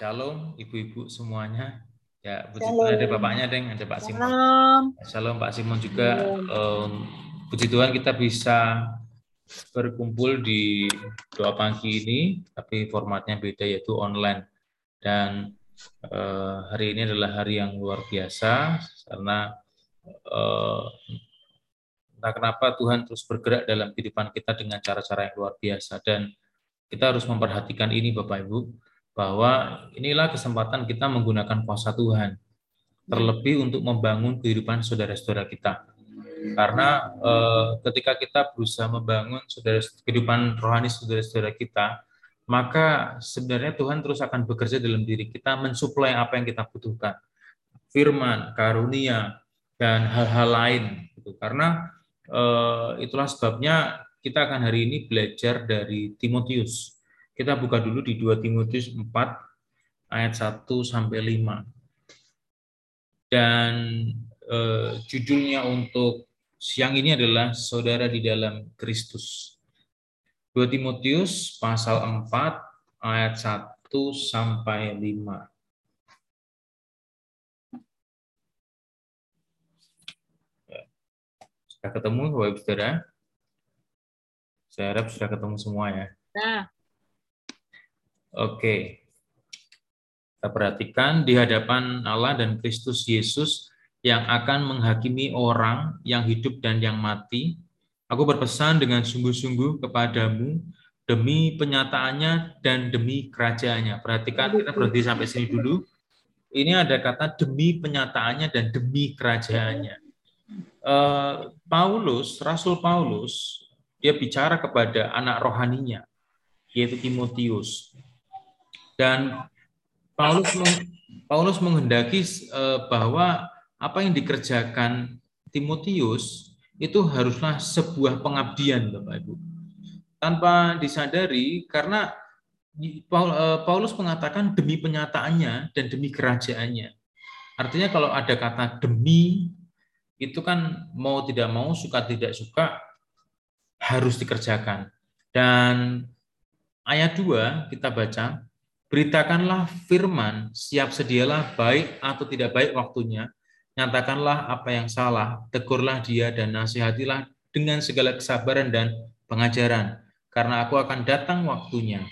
Shalom, ibu-ibu semuanya. Ya, puji Shalom. Tuhan ada bapaknya, Deng, ada Pak Simon. Salam. Shalom Pak Simon juga. Shalom. Em, puji Tuhan kita bisa berkumpul di doa pagi ini, tapi formatnya beda yaitu online. Dan eh, hari ini adalah hari yang luar biasa karena eh, entah kenapa Tuhan terus bergerak dalam kehidupan kita dengan cara-cara yang luar biasa dan kita harus memperhatikan ini Bapak Ibu bahwa inilah kesempatan kita menggunakan kuasa Tuhan terlebih untuk membangun kehidupan saudara-saudara kita. Karena eh, ketika kita berusaha membangun saudara kehidupan rohani saudara-saudara kita maka sebenarnya Tuhan terus akan bekerja dalam diri kita mensuplai apa yang kita butuhkan. Firman karunia dan hal-hal lain gitu. Karena eh, itulah sebabnya kita akan hari ini belajar dari Timotius kita buka dulu di 2 Timotius 4 ayat 1 sampai 5. Dan eh, judulnya untuk siang ini adalah saudara di dalam Kristus. 2 Timotius pasal 4 ayat 1 sampai 5. Ya. Sudah ketemu Bapak Ibu Saudara? Saya harap sudah ketemu semua ya. Nah, Oke. Kita perhatikan di hadapan Allah dan Kristus Yesus yang akan menghakimi orang yang hidup dan yang mati. Aku berpesan dengan sungguh-sungguh kepadamu demi penyataannya dan demi kerajaannya. Perhatikan, kita berhenti sampai sini dulu. Ini ada kata demi penyataannya dan demi kerajaannya. Eh, Paulus, Rasul Paulus, dia bicara kepada anak rohaninya, yaitu Timotius. Dan Paulus Paulus menghendaki eh, bahwa apa yang dikerjakan Timotius itu haruslah sebuah pengabdian, Bapak Ibu. Tanpa disadari karena eh, Paulus mengatakan demi penyataannya dan demi kerajaannya. Artinya kalau ada kata demi itu kan mau tidak mau, suka tidak suka harus dikerjakan. Dan ayat 2 kita baca, beritakanlah firman, siap sedialah baik atau tidak baik waktunya, nyatakanlah apa yang salah, tegurlah dia dan nasihatilah dengan segala kesabaran dan pengajaran, karena aku akan datang waktunya.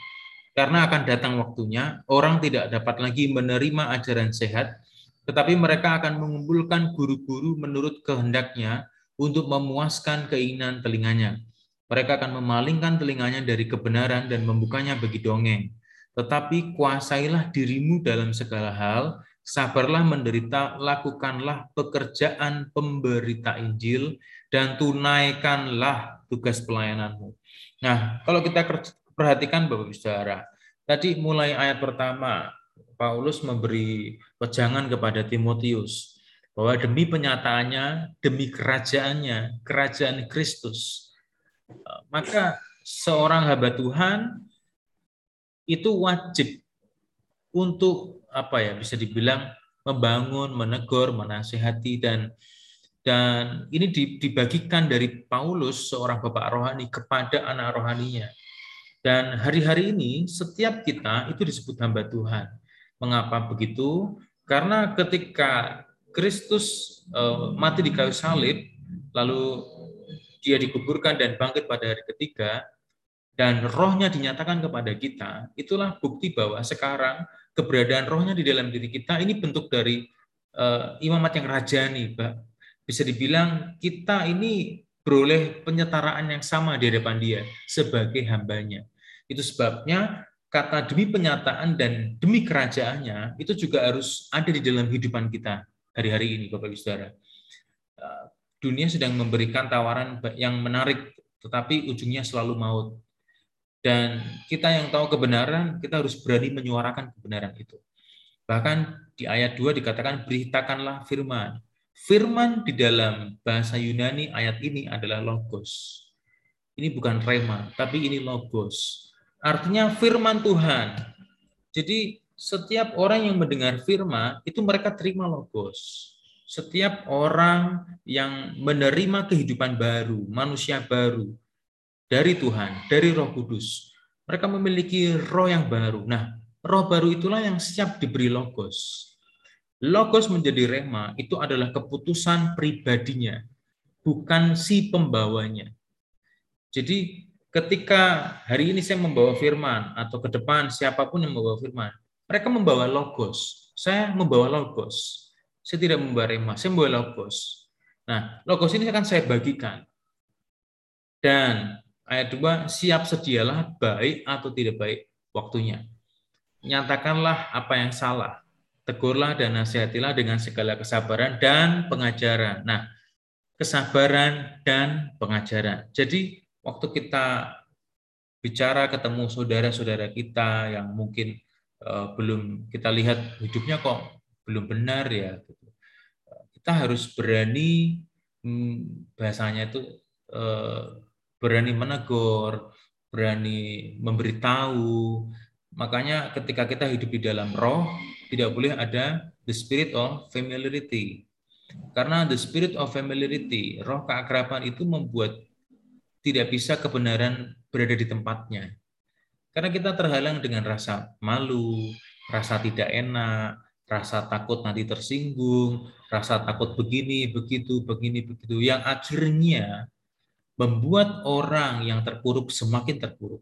Karena akan datang waktunya, orang tidak dapat lagi menerima ajaran sehat, tetapi mereka akan mengumpulkan guru-guru menurut kehendaknya untuk memuaskan keinginan telinganya. Mereka akan memalingkan telinganya dari kebenaran dan membukanya bagi dongeng. Tetapi kuasailah dirimu dalam segala hal, sabarlah menderita, lakukanlah pekerjaan pemberita Injil, dan tunaikanlah tugas pelayananmu. Nah, kalau kita perhatikan Bapak Ibu Saudara, tadi mulai ayat pertama, Paulus memberi wejangan kepada Timotius bahwa demi penyataannya, demi kerajaannya, kerajaan Kristus, maka seorang hamba Tuhan itu wajib untuk apa ya bisa dibilang membangun, menegur, menasihati dan dan ini dibagikan dari Paulus seorang bapak rohani kepada anak rohaninya. Dan hari-hari ini setiap kita itu disebut hamba Tuhan. Mengapa begitu? Karena ketika Kristus mati di kayu salib, lalu dia dikuburkan dan bangkit pada hari ketiga, dan rohnya dinyatakan kepada kita, itulah bukti bahwa sekarang keberadaan rohnya di dalam diri kita ini bentuk dari uh, imamat yang rajani, Pak. Bisa dibilang kita ini beroleh penyetaraan yang sama di hadapan dia sebagai hambanya. Itu sebabnya kata demi penyataan dan demi kerajaannya itu juga harus ada di dalam kehidupan kita hari-hari ini, Bapak Ibu Saudara. Uh, dunia sedang memberikan tawaran yang menarik, tetapi ujungnya selalu maut. Dan kita yang tahu kebenaran, kita harus berani menyuarakan kebenaran itu. Bahkan di ayat 2 dikatakan, beritakanlah firman. Firman di dalam bahasa Yunani ayat ini adalah logos. Ini bukan rema, tapi ini logos. Artinya firman Tuhan. Jadi setiap orang yang mendengar firman, itu mereka terima logos setiap orang yang menerima kehidupan baru, manusia baru dari Tuhan, dari Roh Kudus, mereka memiliki roh yang baru. Nah, roh baru itulah yang siap diberi logos. Logos menjadi rema itu adalah keputusan pribadinya, bukan si pembawanya. Jadi ketika hari ini saya membawa firman atau ke depan siapa pun yang membawa firman, mereka membawa logos. Saya membawa logos. Saya tidak membawa rema, saya membawa logos. Nah, logos ini akan saya bagikan. Dan ayat 2, siap sedialah baik atau tidak baik waktunya. Nyatakanlah apa yang salah. Tegurlah dan nasihatilah dengan segala kesabaran dan pengajaran. Nah, kesabaran dan pengajaran. Jadi, waktu kita bicara ketemu saudara-saudara kita yang mungkin uh, belum kita lihat hidupnya kok belum benar ya gitu. kita harus berani hmm, bahasanya itu uh, berani menegur berani memberitahu. Makanya ketika kita hidup di dalam roh tidak boleh ada the spirit of familiarity. Karena the spirit of familiarity roh keakraban itu membuat tidak bisa kebenaran berada di tempatnya. Karena kita terhalang dengan rasa malu, rasa tidak enak, rasa takut nanti tersinggung, rasa takut begini, begitu, begini, begitu, yang akhirnya membuat orang yang terpuruk semakin terpuruk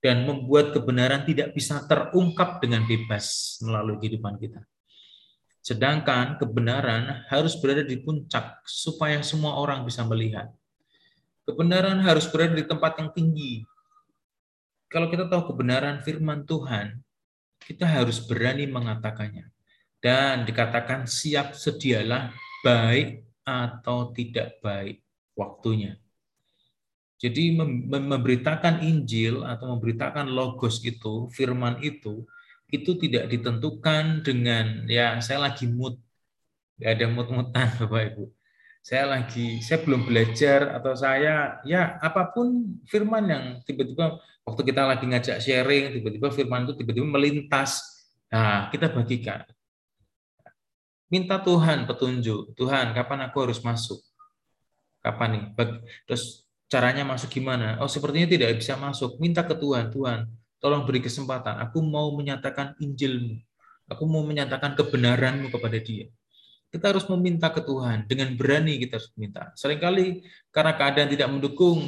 dan membuat kebenaran tidak bisa terungkap dengan bebas melalui kehidupan kita. Sedangkan kebenaran harus berada di puncak supaya semua orang bisa melihat. Kebenaran harus berada di tempat yang tinggi kalau kita tahu kebenaran firman Tuhan, kita harus berani mengatakannya. Dan dikatakan siap sedialah baik atau tidak baik waktunya. Jadi memberitakan Injil atau memberitakan logos itu, firman itu, itu tidak ditentukan dengan ya saya lagi mood, nggak ada mood-moodan Bapak Ibu. Saya lagi, saya belum belajar atau saya ya apa pun firman yang tiba-tiba Waktu kita lagi ngajak sharing, tiba-tiba firman itu tiba-tiba melintas. Nah, kita bagikan. Minta Tuhan petunjuk. Tuhan, kapan aku harus masuk? Kapan nih? Terus caranya masuk gimana? Oh, sepertinya tidak bisa masuk. Minta ke Tuhan, Tuhan, tolong beri kesempatan. Aku mau menyatakan Injilmu. Aku mau menyatakan kebenaranmu kepada dia. Kita harus meminta ke Tuhan. Dengan berani kita harus meminta. Seringkali karena keadaan tidak mendukung,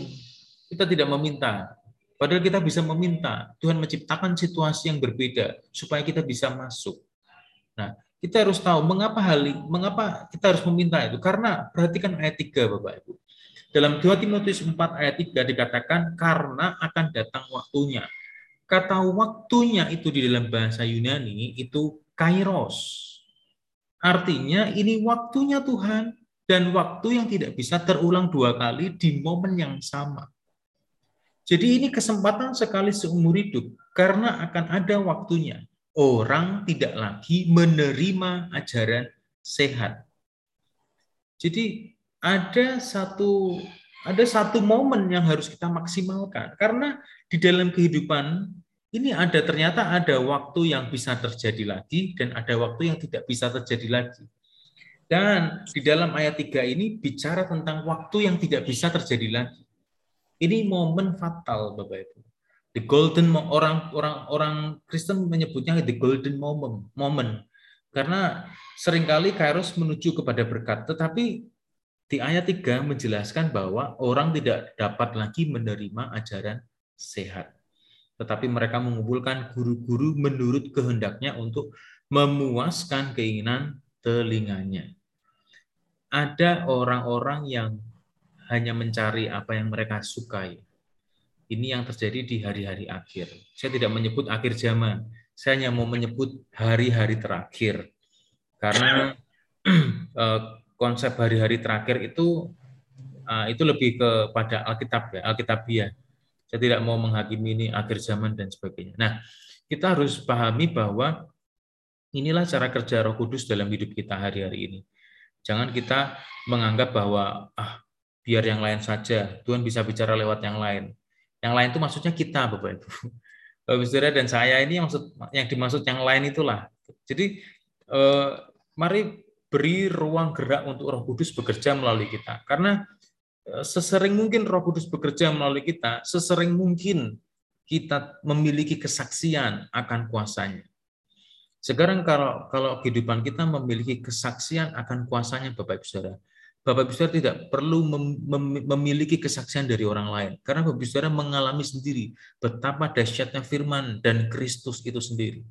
kita tidak meminta. Padahal kita bisa meminta Tuhan menciptakan situasi yang berbeda supaya kita bisa masuk. Nah, kita harus tahu mengapa hal mengapa kita harus meminta itu karena perhatikan ayat 3 Bapak Ibu. Dalam 2 Timotius 4 ayat 3 dikatakan karena akan datang waktunya. Kata waktunya itu di dalam bahasa Yunani itu kairos. Artinya ini waktunya Tuhan dan waktu yang tidak bisa terulang dua kali di momen yang sama. Jadi ini kesempatan sekali seumur hidup karena akan ada waktunya. Orang tidak lagi menerima ajaran sehat. Jadi ada satu ada satu momen yang harus kita maksimalkan karena di dalam kehidupan ini ada ternyata ada waktu yang bisa terjadi lagi dan ada waktu yang tidak bisa terjadi lagi. Dan di dalam ayat 3 ini bicara tentang waktu yang tidak bisa terjadi lagi. Ini momen fatal, Bapak Ibu. The golden orang orang orang Kristen menyebutnya the golden moment, moment. Karena sering kali Kairos menuju kepada berkat, tetapi di ayat 3 menjelaskan bahwa orang tidak dapat lagi menerima ajaran sehat. Tetapi mereka mengumpulkan guru-guru menurut kehendaknya untuk memuaskan keinginan telinganya. Ada orang-orang yang hanya mencari apa yang mereka sukai. Ini yang terjadi di hari-hari akhir. Saya tidak menyebut akhir zaman, saya hanya mau menyebut hari-hari terakhir. Karena eh, konsep hari-hari terakhir itu eh, itu lebih kepada Alkitab ya, Alkitabiah. Saya tidak mau menghakimi ini akhir zaman dan sebagainya. Nah, kita harus pahami bahwa inilah cara kerja Roh Kudus dalam hidup kita hari-hari ini. Jangan kita menganggap bahwa ah biar yang lain saja. Tuhan bisa bicara lewat yang lain. Yang lain itu maksudnya kita, Bapak Ibu. Bapak Saudara dan saya ini yang maksud yang dimaksud yang lain itulah. Jadi eh, mari beri ruang gerak untuk Roh Kudus bekerja melalui kita. Karena eh, sesering mungkin Roh Kudus bekerja melalui kita, sesering mungkin kita memiliki kesaksian akan kuasanya. Sekarang kalau kalau kehidupan kita memiliki kesaksian akan kuasanya Bapak Ibu Saudara, Bapak Ibu Saudara tidak perlu mem, mem, memiliki kesaksian dari orang lain karena Bapak Ibu Saudara mengalami sendiri betapa dahsyatnya firman dan Kristus itu sendiri.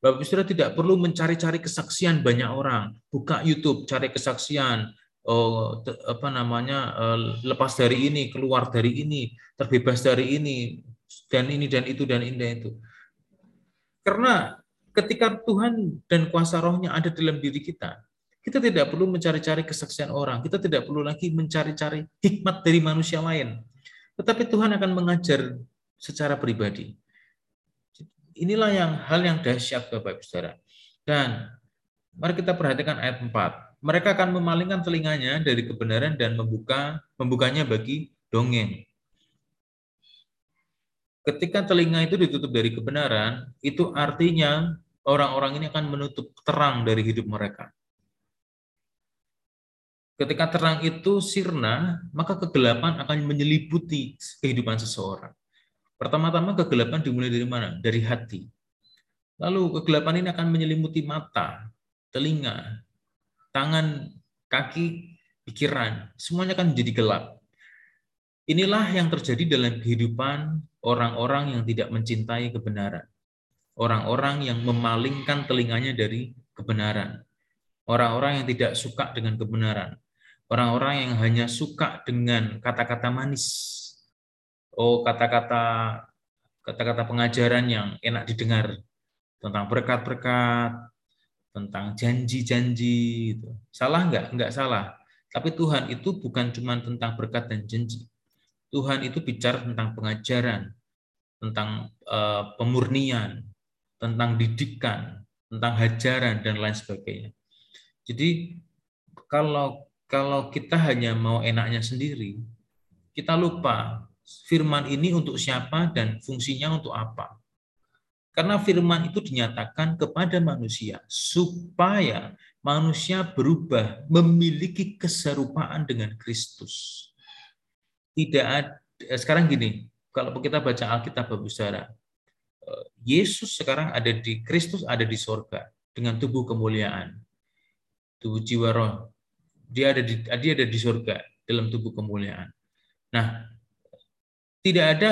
Bapak Ibu tidak perlu mencari-cari kesaksian banyak orang. Buka YouTube, cari kesaksian, oh, apa namanya eh, lepas dari ini, keluar dari ini, terbebas dari ini, dan ini dan itu dan ini dan itu. Karena ketika Tuhan dan kuasa rohnya ada dalam diri kita, kita tidak perlu mencari-cari kesaksian orang, kita tidak perlu lagi mencari-cari hikmat dari manusia lain. Tetapi Tuhan akan mengajar secara pribadi. Inilah yang hal yang dahsyat Bapak Ibu Saudara. Dan mari kita perhatikan ayat 4. Mereka akan memalingkan telinganya dari kebenaran dan membuka membukanya bagi dongeng. Ketika telinga itu ditutup dari kebenaran, itu artinya orang-orang ini akan menutup terang dari hidup mereka. Ketika terang itu sirna, maka kegelapan akan menyeliputi kehidupan seseorang. Pertama-tama kegelapan dimulai dari mana? Dari hati. Lalu kegelapan ini akan menyelimuti mata, telinga, tangan, kaki, pikiran. Semuanya akan menjadi gelap. Inilah yang terjadi dalam kehidupan orang-orang yang tidak mencintai kebenaran, orang-orang yang memalingkan telinganya dari kebenaran, orang-orang yang tidak suka dengan kebenaran, orang-orang yang hanya suka dengan kata-kata manis, oh kata-kata kata-kata pengajaran yang enak didengar tentang berkat-berkat, tentang janji-janji. Gitu. Salah enggak? Enggak salah. Tapi Tuhan itu bukan cuma tentang berkat dan janji. Tuhan itu bicara tentang pengajaran, tentang uh, pemurnian, tentang didikan, tentang hajaran dan lain sebagainya. Jadi kalau kalau kita hanya mau enaknya sendiri, kita lupa firman ini untuk siapa dan fungsinya untuk apa. Karena firman itu dinyatakan kepada manusia supaya manusia berubah memiliki keserupaan dengan Kristus tidak ada eh, sekarang gini, kalau kita baca Alkitab Bapak Saudara, eh, Yesus sekarang ada di Kristus ada di sorga dengan tubuh kemuliaan, tubuh jiwa roh. Dia ada di dia ada di sorga dalam tubuh kemuliaan. Nah, tidak ada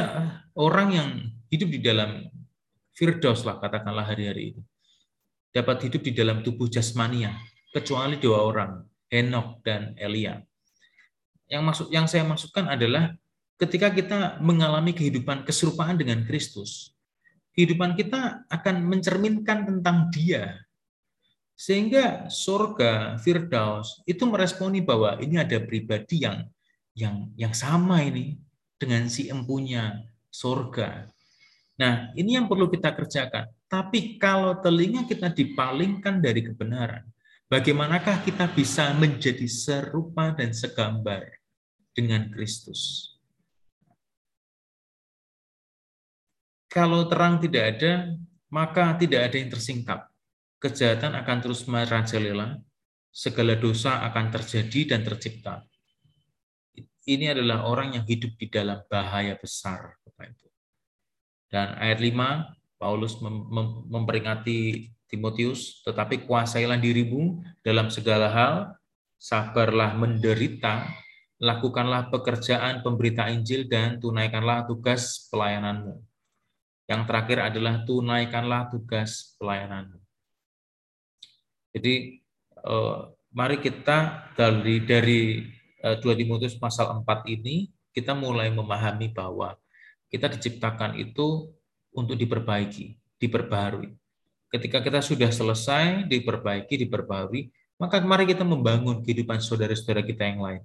orang yang hidup di dalam Firdaus lah katakanlah hari-hari ini. Dapat hidup di dalam tubuh jasmania, kecuali dua orang, Henok dan Elia. Yang maksud yang saya maksudkan adalah ketika kita mengalami kehidupan keserupaan dengan Kristus, kehidupan kita akan mencerminkan tentang Dia. Sehingga surga, Firdaus itu meresponi bahwa ini ada pribadi yang yang yang sama ini dengan si empunya surga. Nah, ini yang perlu kita kerjakan. Tapi kalau telinga kita dipalingkan dari kebenaran, bagaimanakah kita bisa menjadi serupa dan segambar dengan Kristus. Kalau terang tidak ada, maka tidak ada yang tersingkap. Kejahatan akan terus merajalela, segala dosa akan terjadi dan tercipta. Ini adalah orang yang hidup di dalam bahaya besar, Bapak Ibu. Dan ayat 5, Paulus memperingati Timotius, tetapi kuasailah dirimu dalam segala hal, sabarlah menderita, lakukanlah pekerjaan pemberita Injil dan tunaikanlah tugas pelayananmu. Yang terakhir adalah tunaikanlah tugas pelayananmu. Jadi eh, mari kita dari dari 2 eh, Timotius pasal 4 ini kita mulai memahami bahwa kita diciptakan itu untuk diperbaiki, diperbaharui. Ketika kita sudah selesai diperbaiki, diperbaharui, maka mari kita membangun kehidupan saudara-saudara kita yang lain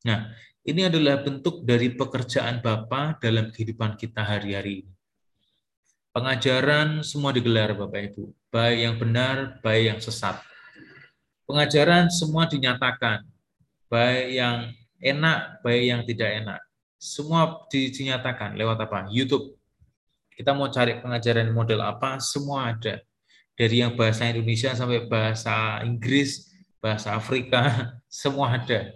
Nah, ini adalah bentuk dari pekerjaan Bapa dalam kehidupan kita hari-hari ini. Pengajaran semua digelar Bapak Ibu, baik yang benar, baik yang sesat. Pengajaran semua dinyatakan, baik yang enak, baik yang tidak enak. Semua dinyatakan lewat apa? YouTube. Kita mau cari pengajaran model apa, semua ada. Dari yang bahasa Indonesia sampai bahasa Inggris, bahasa Afrika, semua ada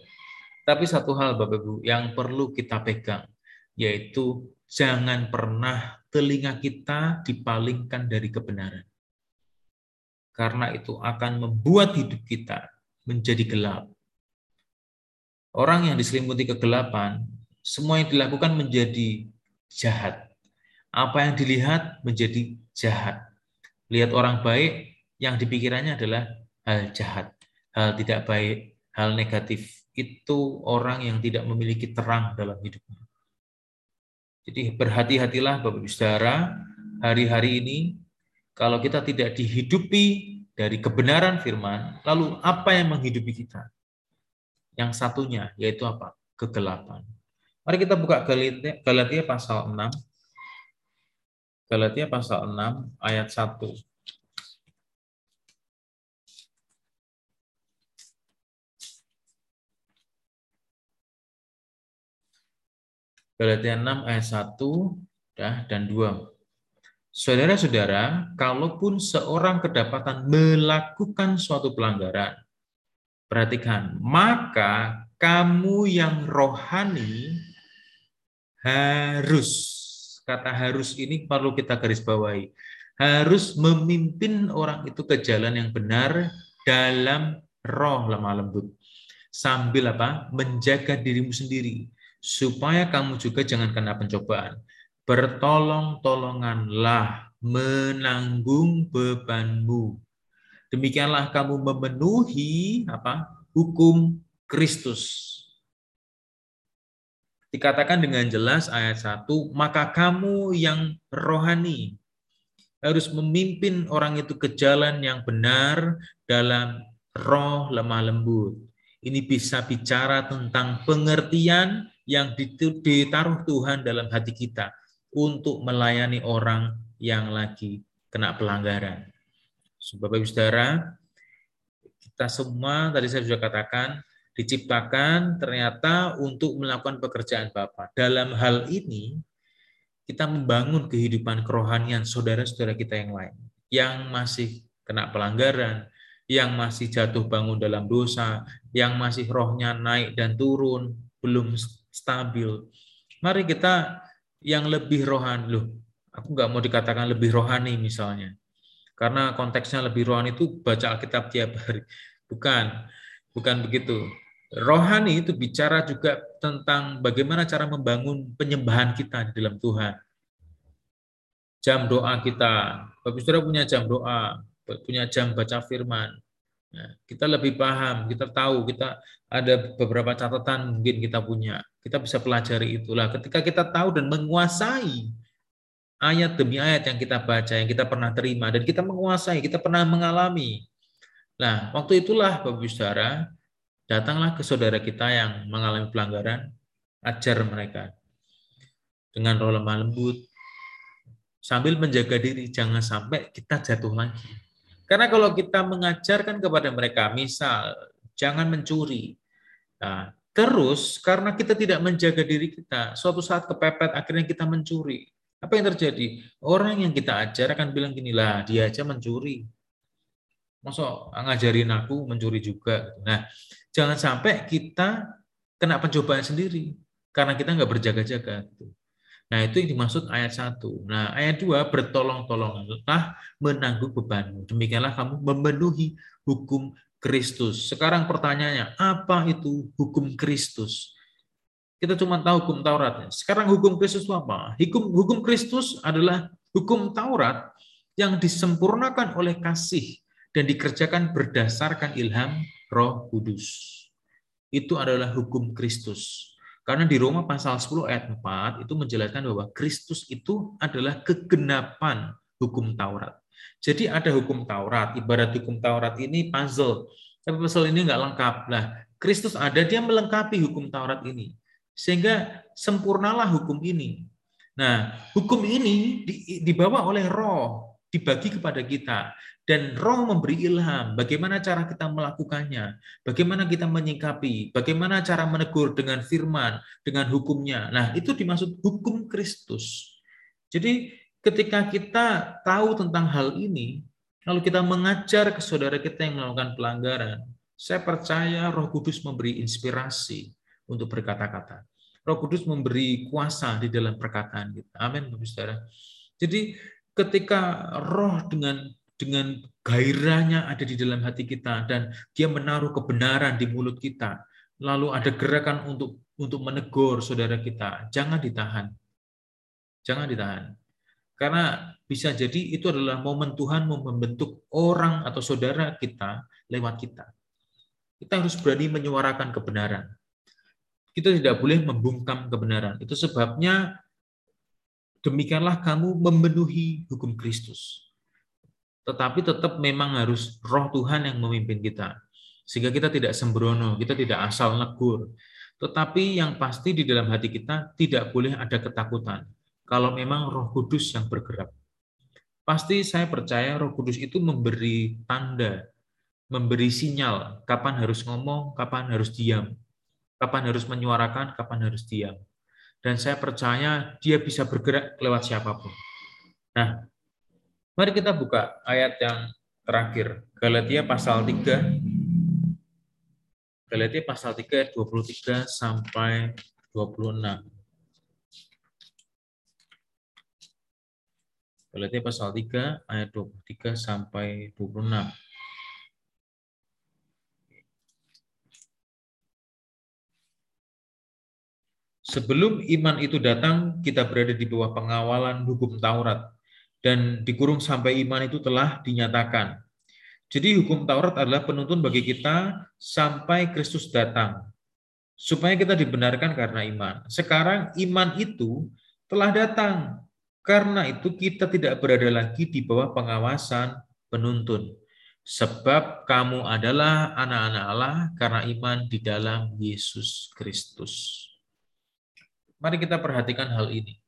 tapi satu hal Bapak Ibu yang perlu kita pegang, yaitu jangan pernah telinga kita dipalingkan dari kebenaran. Karena itu akan membuat hidup kita menjadi gelap. Orang yang diselimuti kegelapan, semua yang dilakukan menjadi jahat. Apa yang dilihat menjadi jahat. Lihat orang baik, yang dipikirannya adalah hal jahat, hal tidak baik, hal negatif. Itu orang yang tidak memiliki terang dalam hidupnya. Jadi berhati-hatilah Bapak Ibu Saudara, hari-hari ini kalau kita tidak dihidupi dari kebenaran firman, lalu apa yang menghidupi kita? Yang satunya yaitu apa? Kegelapan. Mari kita buka Galatia, pasal 6. Galatia pasal 6 ayat 1. Galatia 6 ayat 1 dan 2. Saudara-saudara, kalaupun seorang kedapatan melakukan suatu pelanggaran, perhatikan, maka kamu yang rohani harus, kata harus ini perlu kita garis bawahi, harus memimpin orang itu ke jalan yang benar dalam roh lemah lembut. Sambil apa? Menjaga dirimu sendiri supaya kamu juga jangan kena pencobaan. Bertolong-tolonganlah menanggung bebanmu. Demikianlah kamu memenuhi apa? hukum Kristus. Dikatakan dengan jelas ayat 1, maka kamu yang rohani harus memimpin orang itu ke jalan yang benar dalam roh lemah lembut. Ini bisa bicara tentang pengertian yang ditaruh Tuhan dalam hati kita untuk melayani orang yang lagi kena pelanggaran. Bapak Ibu Saudara, kita semua tadi saya sudah katakan diciptakan ternyata untuk melakukan pekerjaan Bapa. Dalam hal ini kita membangun kehidupan kerohanian saudara-saudara kita yang lain yang masih kena pelanggaran, yang masih jatuh bangun dalam dosa, yang masih rohnya naik dan turun, belum stabil. Mari kita yang lebih rohani, loh, aku nggak mau dikatakan lebih rohani misalnya. Karena konteksnya lebih rohani itu baca Alkitab tiap hari. Bukan, bukan begitu. Rohani itu bicara juga tentang bagaimana cara membangun penyembahan kita di dalam Tuhan. Jam doa kita, Bapak Saudara punya jam doa, punya jam baca firman, Nah, kita lebih paham, kita tahu, kita ada beberapa catatan mungkin kita punya. Kita bisa pelajari itulah. Ketika kita tahu dan menguasai ayat demi ayat yang kita baca, yang kita pernah terima, dan kita menguasai, kita pernah mengalami. Nah, waktu itulah Bapak Saudara, datanglah ke saudara kita yang mengalami pelanggaran, ajar mereka dengan roh lemah lembut, sambil menjaga diri, jangan sampai kita jatuh lagi. Karena kalau kita mengajarkan kepada mereka, misal jangan mencuri, nah, terus karena kita tidak menjaga diri kita, suatu saat kepepet akhirnya kita mencuri. Apa yang terjadi? Orang yang kita ajar akan bilang gini lah, dia aja mencuri. Masa ngajarin aku mencuri juga. Nah, jangan sampai kita kena pencobaan sendiri karena kita nggak berjaga-jaga. Nah, itu yang dimaksud ayat 1. Nah, ayat 2, bertolong-tolonglah menanggung bebanmu. Demikianlah kamu memenuhi hukum Kristus. Sekarang pertanyaannya, apa itu hukum Kristus? Kita cuma tahu hukum Taurat. Sekarang hukum Kristus apa? Hukum, hukum Kristus adalah hukum Taurat yang disempurnakan oleh kasih dan dikerjakan berdasarkan ilham roh kudus. Itu adalah hukum Kristus. Karena di Roma pasal 10 ayat 4 itu menjelaskan bahwa Kristus itu adalah kegenapan hukum Taurat. Jadi ada hukum Taurat, ibarat hukum Taurat ini puzzle. Tapi puzzle ini nggak lengkap. Nah, Kristus ada, dia melengkapi hukum Taurat ini. Sehingga sempurnalah hukum ini. Nah, hukum ini dibawa oleh roh, dibagi kepada kita dan roh memberi ilham bagaimana cara kita melakukannya, bagaimana kita menyikapi, bagaimana cara menegur dengan firman, dengan hukumnya. Nah, itu dimaksud hukum Kristus. Jadi ketika kita tahu tentang hal ini, lalu kita mengajar ke saudara kita yang melakukan pelanggaran, saya percaya Roh Kudus memberi inspirasi untuk berkata-kata. Roh Kudus memberi kuasa di dalam perkataan kita. Amin, Bapak Saudara. Jadi ketika roh dengan dengan gairahnya ada di dalam hati kita dan dia menaruh kebenaran di mulut kita, lalu ada gerakan untuk untuk menegur saudara kita, jangan ditahan. Jangan ditahan. Karena bisa jadi itu adalah momen Tuhan membentuk orang atau saudara kita lewat kita. Kita harus berani menyuarakan kebenaran. Kita tidak boleh membungkam kebenaran. Itu sebabnya demikianlah kamu memenuhi hukum Kristus. Tetapi tetap memang harus roh Tuhan yang memimpin kita. Sehingga kita tidak sembrono, kita tidak asal negur. Tetapi yang pasti di dalam hati kita tidak boleh ada ketakutan. Kalau memang roh kudus yang bergerak. Pasti saya percaya roh kudus itu memberi tanda, memberi sinyal kapan harus ngomong, kapan harus diam, kapan harus menyuarakan, kapan harus diam dan saya percaya dia bisa bergerak lewat siapa pun. Nah, mari kita buka ayat yang terakhir, Galatia pasal 3. Galatia pasal 3 ayat 23 sampai 26. Galatia pasal 3 ayat 23 sampai 26. Sebelum iman itu datang, kita berada di bawah pengawalan hukum Taurat dan dikurung sampai iman itu telah dinyatakan. Jadi hukum Taurat adalah penuntun bagi kita sampai Kristus datang. Supaya kita dibenarkan karena iman. Sekarang iman itu telah datang. Karena itu kita tidak berada lagi di bawah pengawasan penuntun. Sebab kamu adalah anak-anak Allah karena iman di dalam Yesus Kristus. Mari kita perhatikan hal ini.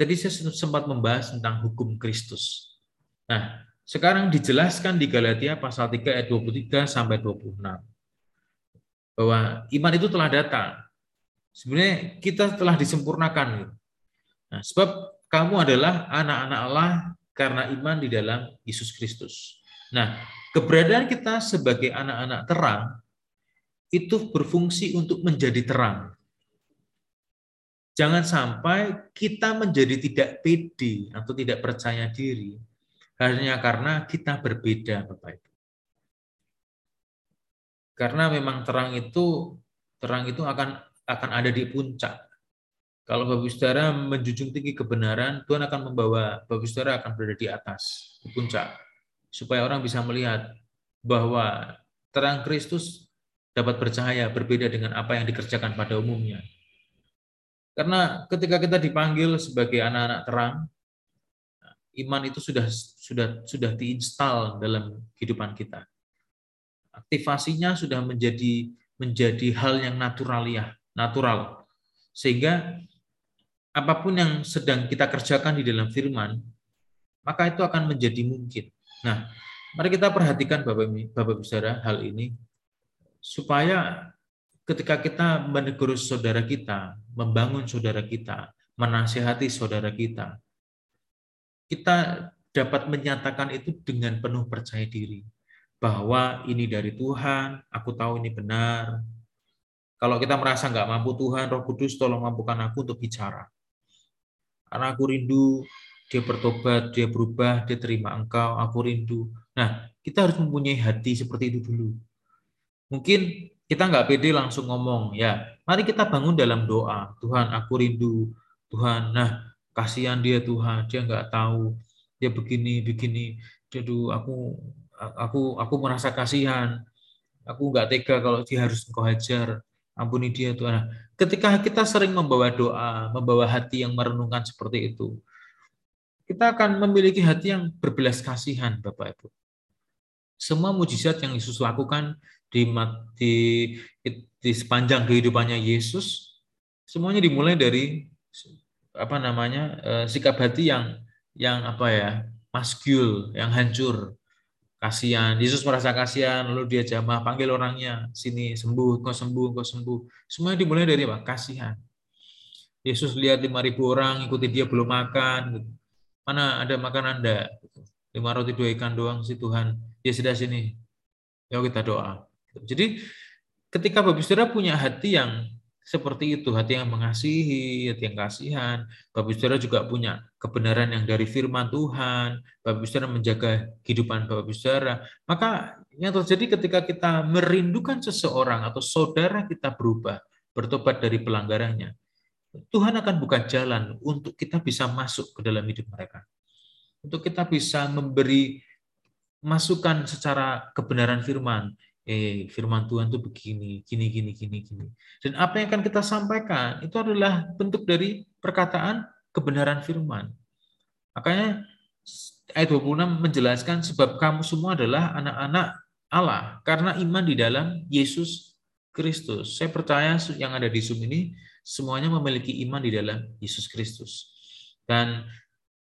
Tadi saya sempat membahas tentang hukum Kristus. Nah, sekarang dijelaskan di Galatia pasal 3 ayat 23 sampai 26 bahwa iman itu telah datang. Sebenarnya kita telah disempurnakan. Nah, sebab kamu adalah anak-anak Allah karena iman di dalam Yesus Kristus. Nah, keberadaan kita sebagai anak-anak terang itu berfungsi untuk menjadi terang. Jangan sampai kita menjadi tidak pede atau tidak percaya diri hanya karena kita berbeda, Bapak Ibu. Karena memang terang itu terang itu akan akan ada di puncak. Kalau Bapak Saudara menjunjung tinggi kebenaran, Tuhan akan membawa Bapak Saudara akan berada di atas, di puncak. Supaya orang bisa melihat bahwa terang Kristus dapat bercahaya berbeda dengan apa yang dikerjakan pada umumnya. Karena ketika kita dipanggil sebagai anak-anak terang, iman itu sudah sudah sudah diinstal dalam kehidupan kita. Aktivasinya sudah menjadi menjadi hal yang naturaliah, natural. Sehingga apa pun yang sedang kita kerjakan di dalam firman, maka itu akan menjadi mungkin. Nah, mari kita perhatikan Bapak Bapak Saudara hal ini supaya ketika kita menegur saudara kita, membangun saudara kita, menasihati saudara kita, kita dapat menyatakan itu dengan penuh percaya diri bahwa ini dari Tuhan, aku tahu ini benar. Kalau kita merasa nggak mampu Tuhan, Roh Kudus tolong mampukan aku untuk bicara. Karena aku rindu dia bertobat, dia berubah, dia terima engkau, aku rindu. Nah, kita harus mempunyai hati seperti itu dulu. Mungkin kita nggak pede langsung ngomong ya. Mari kita bangun dalam doa. Tuhan aku rindu. Tuhan nah kasihan dia Tuhan. Dia nggak tahu. Dia begini begini. Jadi aku aku aku merasa kasihan. Aku nggak tega kalau dia harus engkau hajar. Ampuni dia Tuhan. Nah, ketika kita sering membawa doa membawa hati yang merenungkan seperti itu kita akan memiliki hati yang berbelas kasihan Bapak Ibu. Semua mujizat yang Yesus lakukan di, di, di sepanjang kehidupannya Yesus semuanya dimulai dari apa namanya eh, sikap hati yang yang apa ya maskul yang hancur. Kasihan. Yesus merasa kasihan lalu dia jamah panggil orangnya sini sembuh kau sembuh kau sembuh. Semuanya dimulai dari apa? Kasihan. Yesus lihat lima ribu orang ikuti dia belum makan gitu. mana ada makanan anda? Lima roti dua ikan doang sih Tuhan. Ya sudah sini. Yuk kita doa. Gitu. Jadi ketika Bapak Saudara punya hati yang seperti itu, hati yang mengasihi, hati yang kasihan. Bapak Saudara juga punya kebenaran yang dari firman Tuhan. Bapak Saudara menjaga kehidupan Bapak Saudara. Maka yang terjadi ketika kita merindukan seseorang atau saudara kita berubah, bertobat dari pelanggarannya, Tuhan akan buka jalan untuk kita bisa masuk ke dalam hidup mereka. Untuk kita bisa memberi masukan secara kebenaran firman eh firman Tuhan itu begini, gini, gini, gini, gini. Dan apa yang akan kita sampaikan itu adalah bentuk dari perkataan kebenaran firman. Makanya ayat 26 menjelaskan sebab kamu semua adalah anak-anak Allah karena iman di dalam Yesus Kristus. Saya percaya yang ada di Zoom ini semuanya memiliki iman di dalam Yesus Kristus. Dan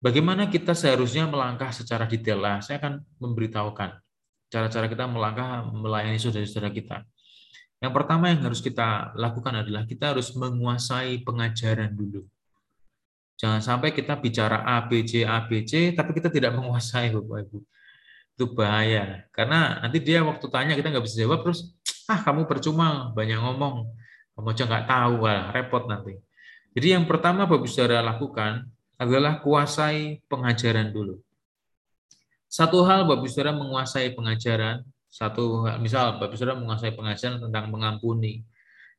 bagaimana kita seharusnya melangkah secara detail saya akan memberitahukan cara-cara kita melangkah melayani saudara-saudara kita. Yang pertama yang harus kita lakukan adalah kita harus menguasai pengajaran dulu. Jangan sampai kita bicara A, B, C, A, B, C, tapi kita tidak menguasai, Bapak Ibu. Itu bahaya. Karena nanti dia waktu tanya kita nggak bisa jawab, terus, ah kamu percuma, banyak ngomong. Kamu aja nggak tahu, wah, repot nanti. Jadi yang pertama Bapak Saudara lakukan adalah kuasai pengajaran dulu. Satu hal Bapak Saudara menguasai pengajaran, satu misal Bapak Saudara menguasai pengajaran tentang mengampuni.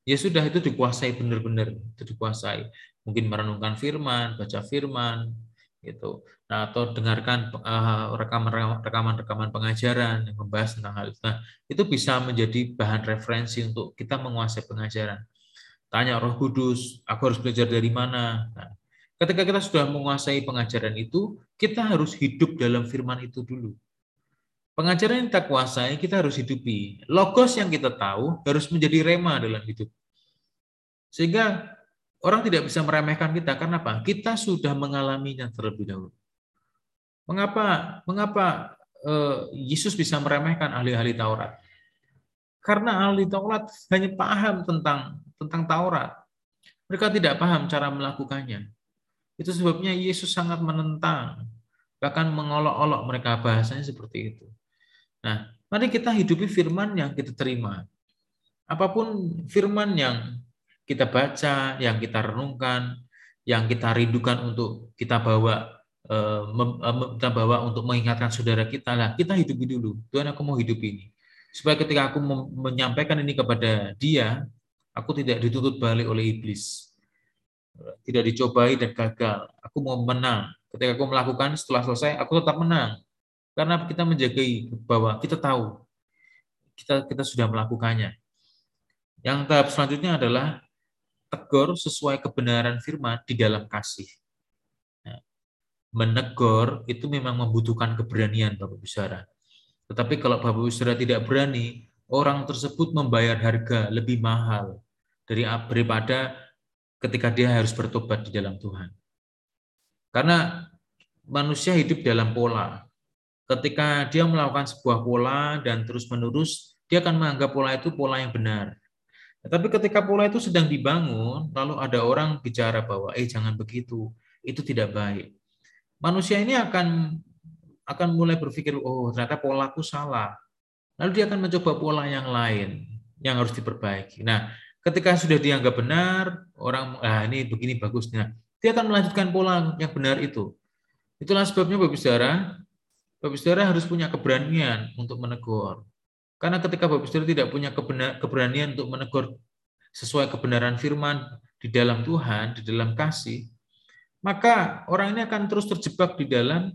Ya sudah itu dikuasai benar-benar, itu dikuasai. Mungkin merenungkan firman, baca firman, gitu. Nah, atau dengarkan eh, rekaman-rekaman pengajaran yang membahas tentang hal itu. Nah, itu bisa menjadi bahan referensi untuk kita menguasai pengajaran. Tanya Roh Kudus, aku harus belajar dari mana? Nah, Ketika kita sudah menguasai pengajaran itu, kita harus hidup dalam firman itu dulu. Pengajaran yang kita kuasai, kita harus hidupi. Logos yang kita tahu harus menjadi rema dalam hidup. Sehingga orang tidak bisa meremehkan kita. Karena apa? Kita sudah mengalaminya terlebih dahulu. Mengapa mengapa eh, Yesus bisa meremehkan ahli-ahli Taurat? Karena ahli Taurat hanya paham tentang tentang Taurat. Mereka tidak paham cara melakukannya. Itu sebabnya Yesus sangat menentang, bahkan mengolok-olok mereka bahasanya seperti itu. Nah, mari kita hidupi firman yang kita terima. Apa pun firman yang kita baca, yang kita renungkan, yang kita rindukan untuk kita bawa eh, eh, kita bawa untuk mengingatkan saudara kita lah kita hidupi dulu Tuhan aku mau hidup ini supaya ketika aku menyampaikan ini kepada dia aku tidak dituntut balik oleh iblis tidak dicobai dan gagal. Aku mau menang. Ketika aku melakukan setelah selesai, aku tetap menang. Karena kita menjagai bahwa kita tahu kita kita sudah melakukannya. Yang tahap selanjutnya adalah tegur sesuai kebenaran firman di dalam kasih. Nah, menegur itu memang membutuhkan keberanian Bapak Ibu Saudara. Tetapi kalau Bapak Ibu Saudara tidak berani, orang tersebut membayar harga lebih mahal dari daripada ketika dia harus bertobat di dalam Tuhan. Karena manusia hidup dalam pola. Ketika dia melakukan sebuah pola dan terus-menerus, dia akan menganggap pola itu pola yang benar. Tapi ketika pola itu sedang dibangun, lalu ada orang bicara bahwa, eh jangan begitu, itu tidak baik. Manusia ini akan akan mulai berpikir, oh ternyata polaku salah. Lalu dia akan mencoba pola yang lain yang harus diperbaiki. Nah, Ketika sudah dianggap benar, orang ah ini begini bagusnya, dia akan melanjutkan pola yang benar itu. Itulah sebabnya Bapak Saudara, Bapak Saudara harus punya keberanian untuk menegur. Karena ketika Bapak Saudara tidak punya keberanian untuk menegur sesuai kebenaran firman di dalam Tuhan, di dalam kasih, maka orang ini akan terus terjebak di dalam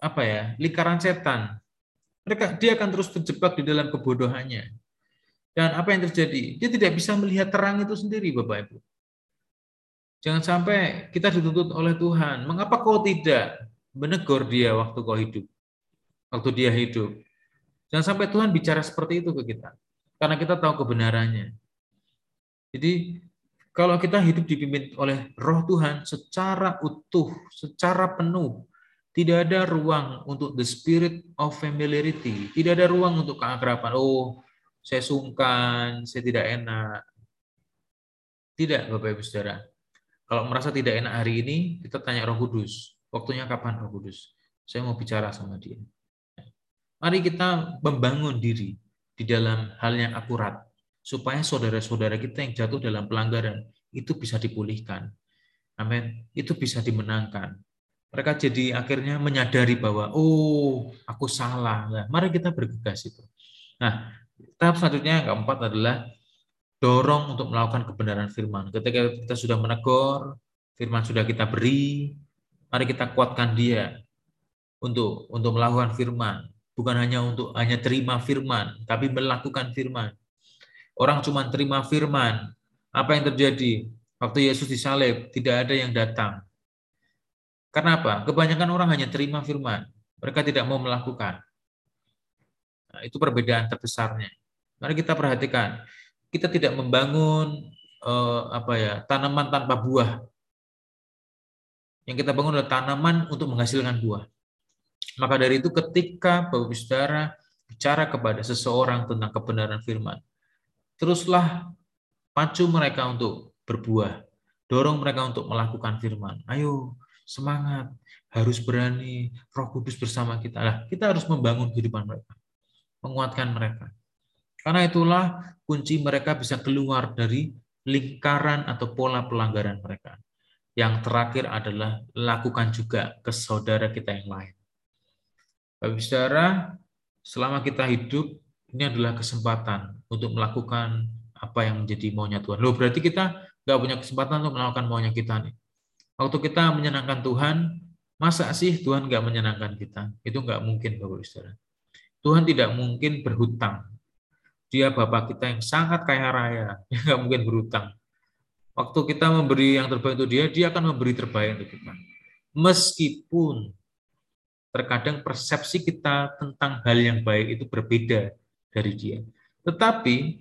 apa ya lingkaran setan. Mereka dia akan terus terjebak di dalam kebodohannya. Dan apa yang terjadi? Dia tidak bisa melihat terang itu sendiri, Bapak Ibu. Jangan sampai kita dituntut oleh Tuhan. Mengapa kau tidak menegur dia waktu kau hidup? Waktu dia hidup. Jangan sampai Tuhan bicara seperti itu ke kita. Karena kita tahu kebenarannya. Jadi kalau kita hidup dipimpin oleh roh Tuhan secara utuh, secara penuh, tidak ada ruang untuk the spirit of familiarity. Tidak ada ruang untuk keakraban. Oh, saya sungkan, saya tidak enak. Tidak, Bapak Ibu Saudara. Kalau merasa tidak enak hari ini, kita tanya Roh Kudus. Waktunya kapan Roh Kudus? Saya mau bicara sama dia. Mari kita membangun diri di dalam hal yang akurat. supaya saudara-saudara kita yang jatuh dalam pelanggaran itu bisa dipulihkan. Amin. Itu bisa dimenangkan. Mereka jadi akhirnya menyadari bahwa oh, aku salah. Nah, mari kita bergegas itu. Nah, tahap selanjutnya yang keempat adalah dorong untuk melakukan kebenaran firman. Ketika kita sudah menegur, firman sudah kita beri, mari kita kuatkan dia untuk untuk melakukan firman. Bukan hanya untuk hanya terima firman, tapi melakukan firman. Orang cuma terima firman. Apa yang terjadi? Waktu Yesus disalib, tidak ada yang datang. Kenapa? Kebanyakan orang hanya terima firman. Mereka tidak mau melakukan. Nah, itu perbedaan terbesarnya. Mari kita perhatikan. Kita tidak membangun eh, apa ya tanaman tanpa buah. Yang kita bangun adalah tanaman untuk menghasilkan buah. Maka dari itu ketika Bapak Saudara bicara kepada seseorang tentang kebenaran firman, teruslah pacu mereka untuk berbuah. Dorong mereka untuk melakukan firman. Ayo, semangat, harus berani, roh kudus bersama kita. Nah, kita harus membangun kehidupan mereka, menguatkan mereka. Karena itulah kunci mereka bisa keluar dari lingkaran atau pola pelanggaran mereka. Yang terakhir adalah lakukan juga ke saudara kita yang lain. Bapak saudara, selama kita hidup, ini adalah kesempatan untuk melakukan apa yang menjadi maunya Tuhan. Loh, berarti kita nggak punya kesempatan untuk melakukan maunya kita nih. Waktu kita menyenangkan Tuhan, masa sih Tuhan nggak menyenangkan kita? Itu nggak mungkin, Bapak Saudara. Tuhan tidak mungkin berhutang. Dia Bapak kita yang sangat kaya raya, dia nggak mungkin berhutang. Waktu kita memberi yang terbaik untuk dia, dia akan memberi terbaik untuk kita. Meskipun terkadang persepsi kita tentang hal yang baik itu berbeda dari dia. Tetapi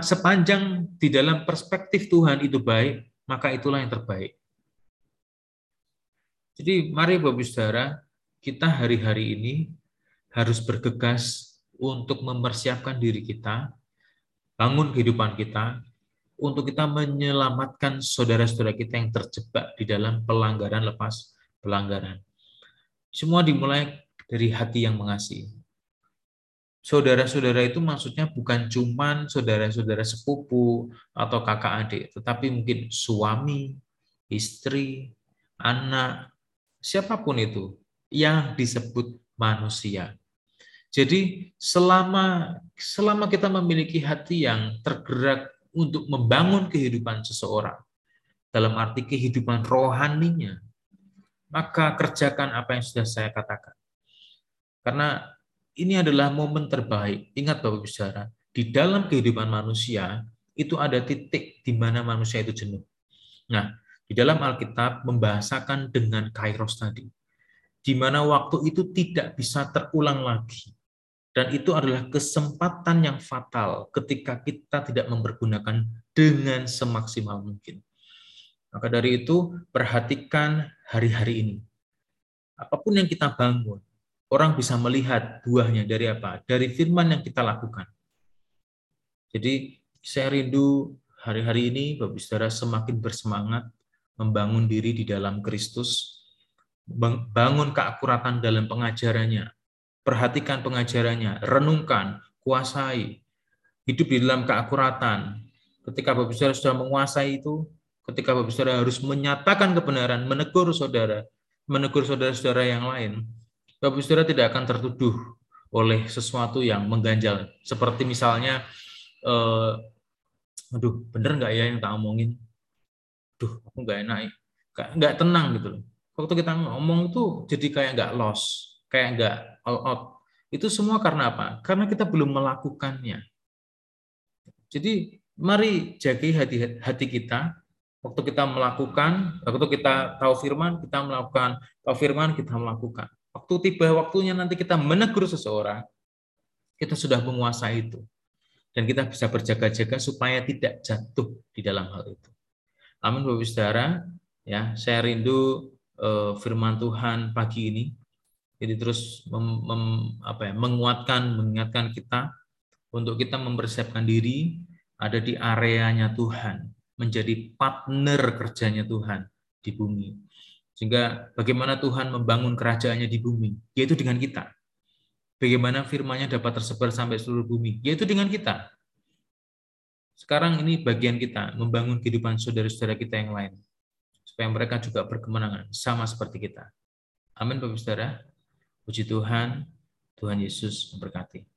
sepanjang di dalam perspektif Tuhan itu baik, maka itulah yang terbaik. Jadi mari Bapak Saudara, kita hari-hari ini harus bergegas untuk mempersiapkan diri kita, bangun kehidupan kita, untuk kita menyelamatkan saudara-saudara kita yang terjebak di dalam pelanggaran lepas pelanggaran. Semua dimulai dari hati yang mengasihi saudara-saudara itu maksudnya bukan cuman saudara-saudara sepupu atau kakak adik, tetapi mungkin suami, istri, anak, siapa pun itu yang disebut manusia. Jadi selama selama kita memiliki hati yang tergerak untuk membangun kehidupan seseorang dalam arti kehidupan rohaninya, maka kerjakan apa yang sudah saya katakan. Karena ini adalah momen terbaik. Ingat Bapak Bicara, di dalam kehidupan manusia itu ada titik di mana manusia itu jenuh. Nah, di dalam Alkitab membahasakan dengan kairos tadi, di mana waktu itu tidak bisa terulang lagi. Dan itu adalah kesempatan yang fatal ketika kita tidak mempergunakan dengan semaksimal mungkin. Maka dari itu, perhatikan hari-hari ini. Apa pun yang kita bangun, orang bisa melihat buahnya dari apa? Dari firman yang kita lakukan. Jadi saya rindu hari-hari ini Bapak Saudara semakin bersemangat membangun diri di dalam Kristus, bangun keakuratan dalam pengajarannya, perhatikan pengajarannya, renungkan, kuasai, hidup di dalam keakuratan. Ketika Bapak Saudara sudah menguasai itu, ketika Bapak Saudara harus menyatakan kebenaran, menegur saudara, menegur saudara-saudara yang lain, Bapak Saudara tidak akan tertuduh oleh sesuatu yang mengganjal. Seperti misalnya, eh, aduh, bener nggak ya yang tak omongin? Duh, aku nggak enak, nggak tenang gitu loh. Waktu kita ngomong tuh jadi kayak nggak loss, kayak nggak all out. Itu semua karena apa? Karena kita belum melakukannya. Jadi mari jaga hati hati kita waktu kita melakukan, waktu kita tahu firman, kita melakukan, tahu firman, kita melakukan. Waktu tiba waktunya nanti kita menegur seseorang, kita sudah menguasai itu. Dan kita bisa berjaga-jaga supaya tidak jatuh di dalam hal itu. Amin Bapak Saudara, ya, saya rindu uh, firman Tuhan pagi ini. Jadi terus mem, mem, apa ya, menguatkan, mengingatkan kita untuk kita mempersiapkan diri ada di areanya Tuhan, menjadi partner kerjanya Tuhan di bumi. Sehingga bagaimana Tuhan membangun kerajaannya di bumi, yaitu dengan kita. Bagaimana firman-Nya dapat tersebar sampai seluruh bumi, yaitu dengan kita. Sekarang ini bagian kita membangun kehidupan saudara-saudara kita yang lain supaya mereka juga berkemenangan sama seperti kita. Amin Bapak Saudara. Puji Tuhan, Tuhan Yesus memberkati.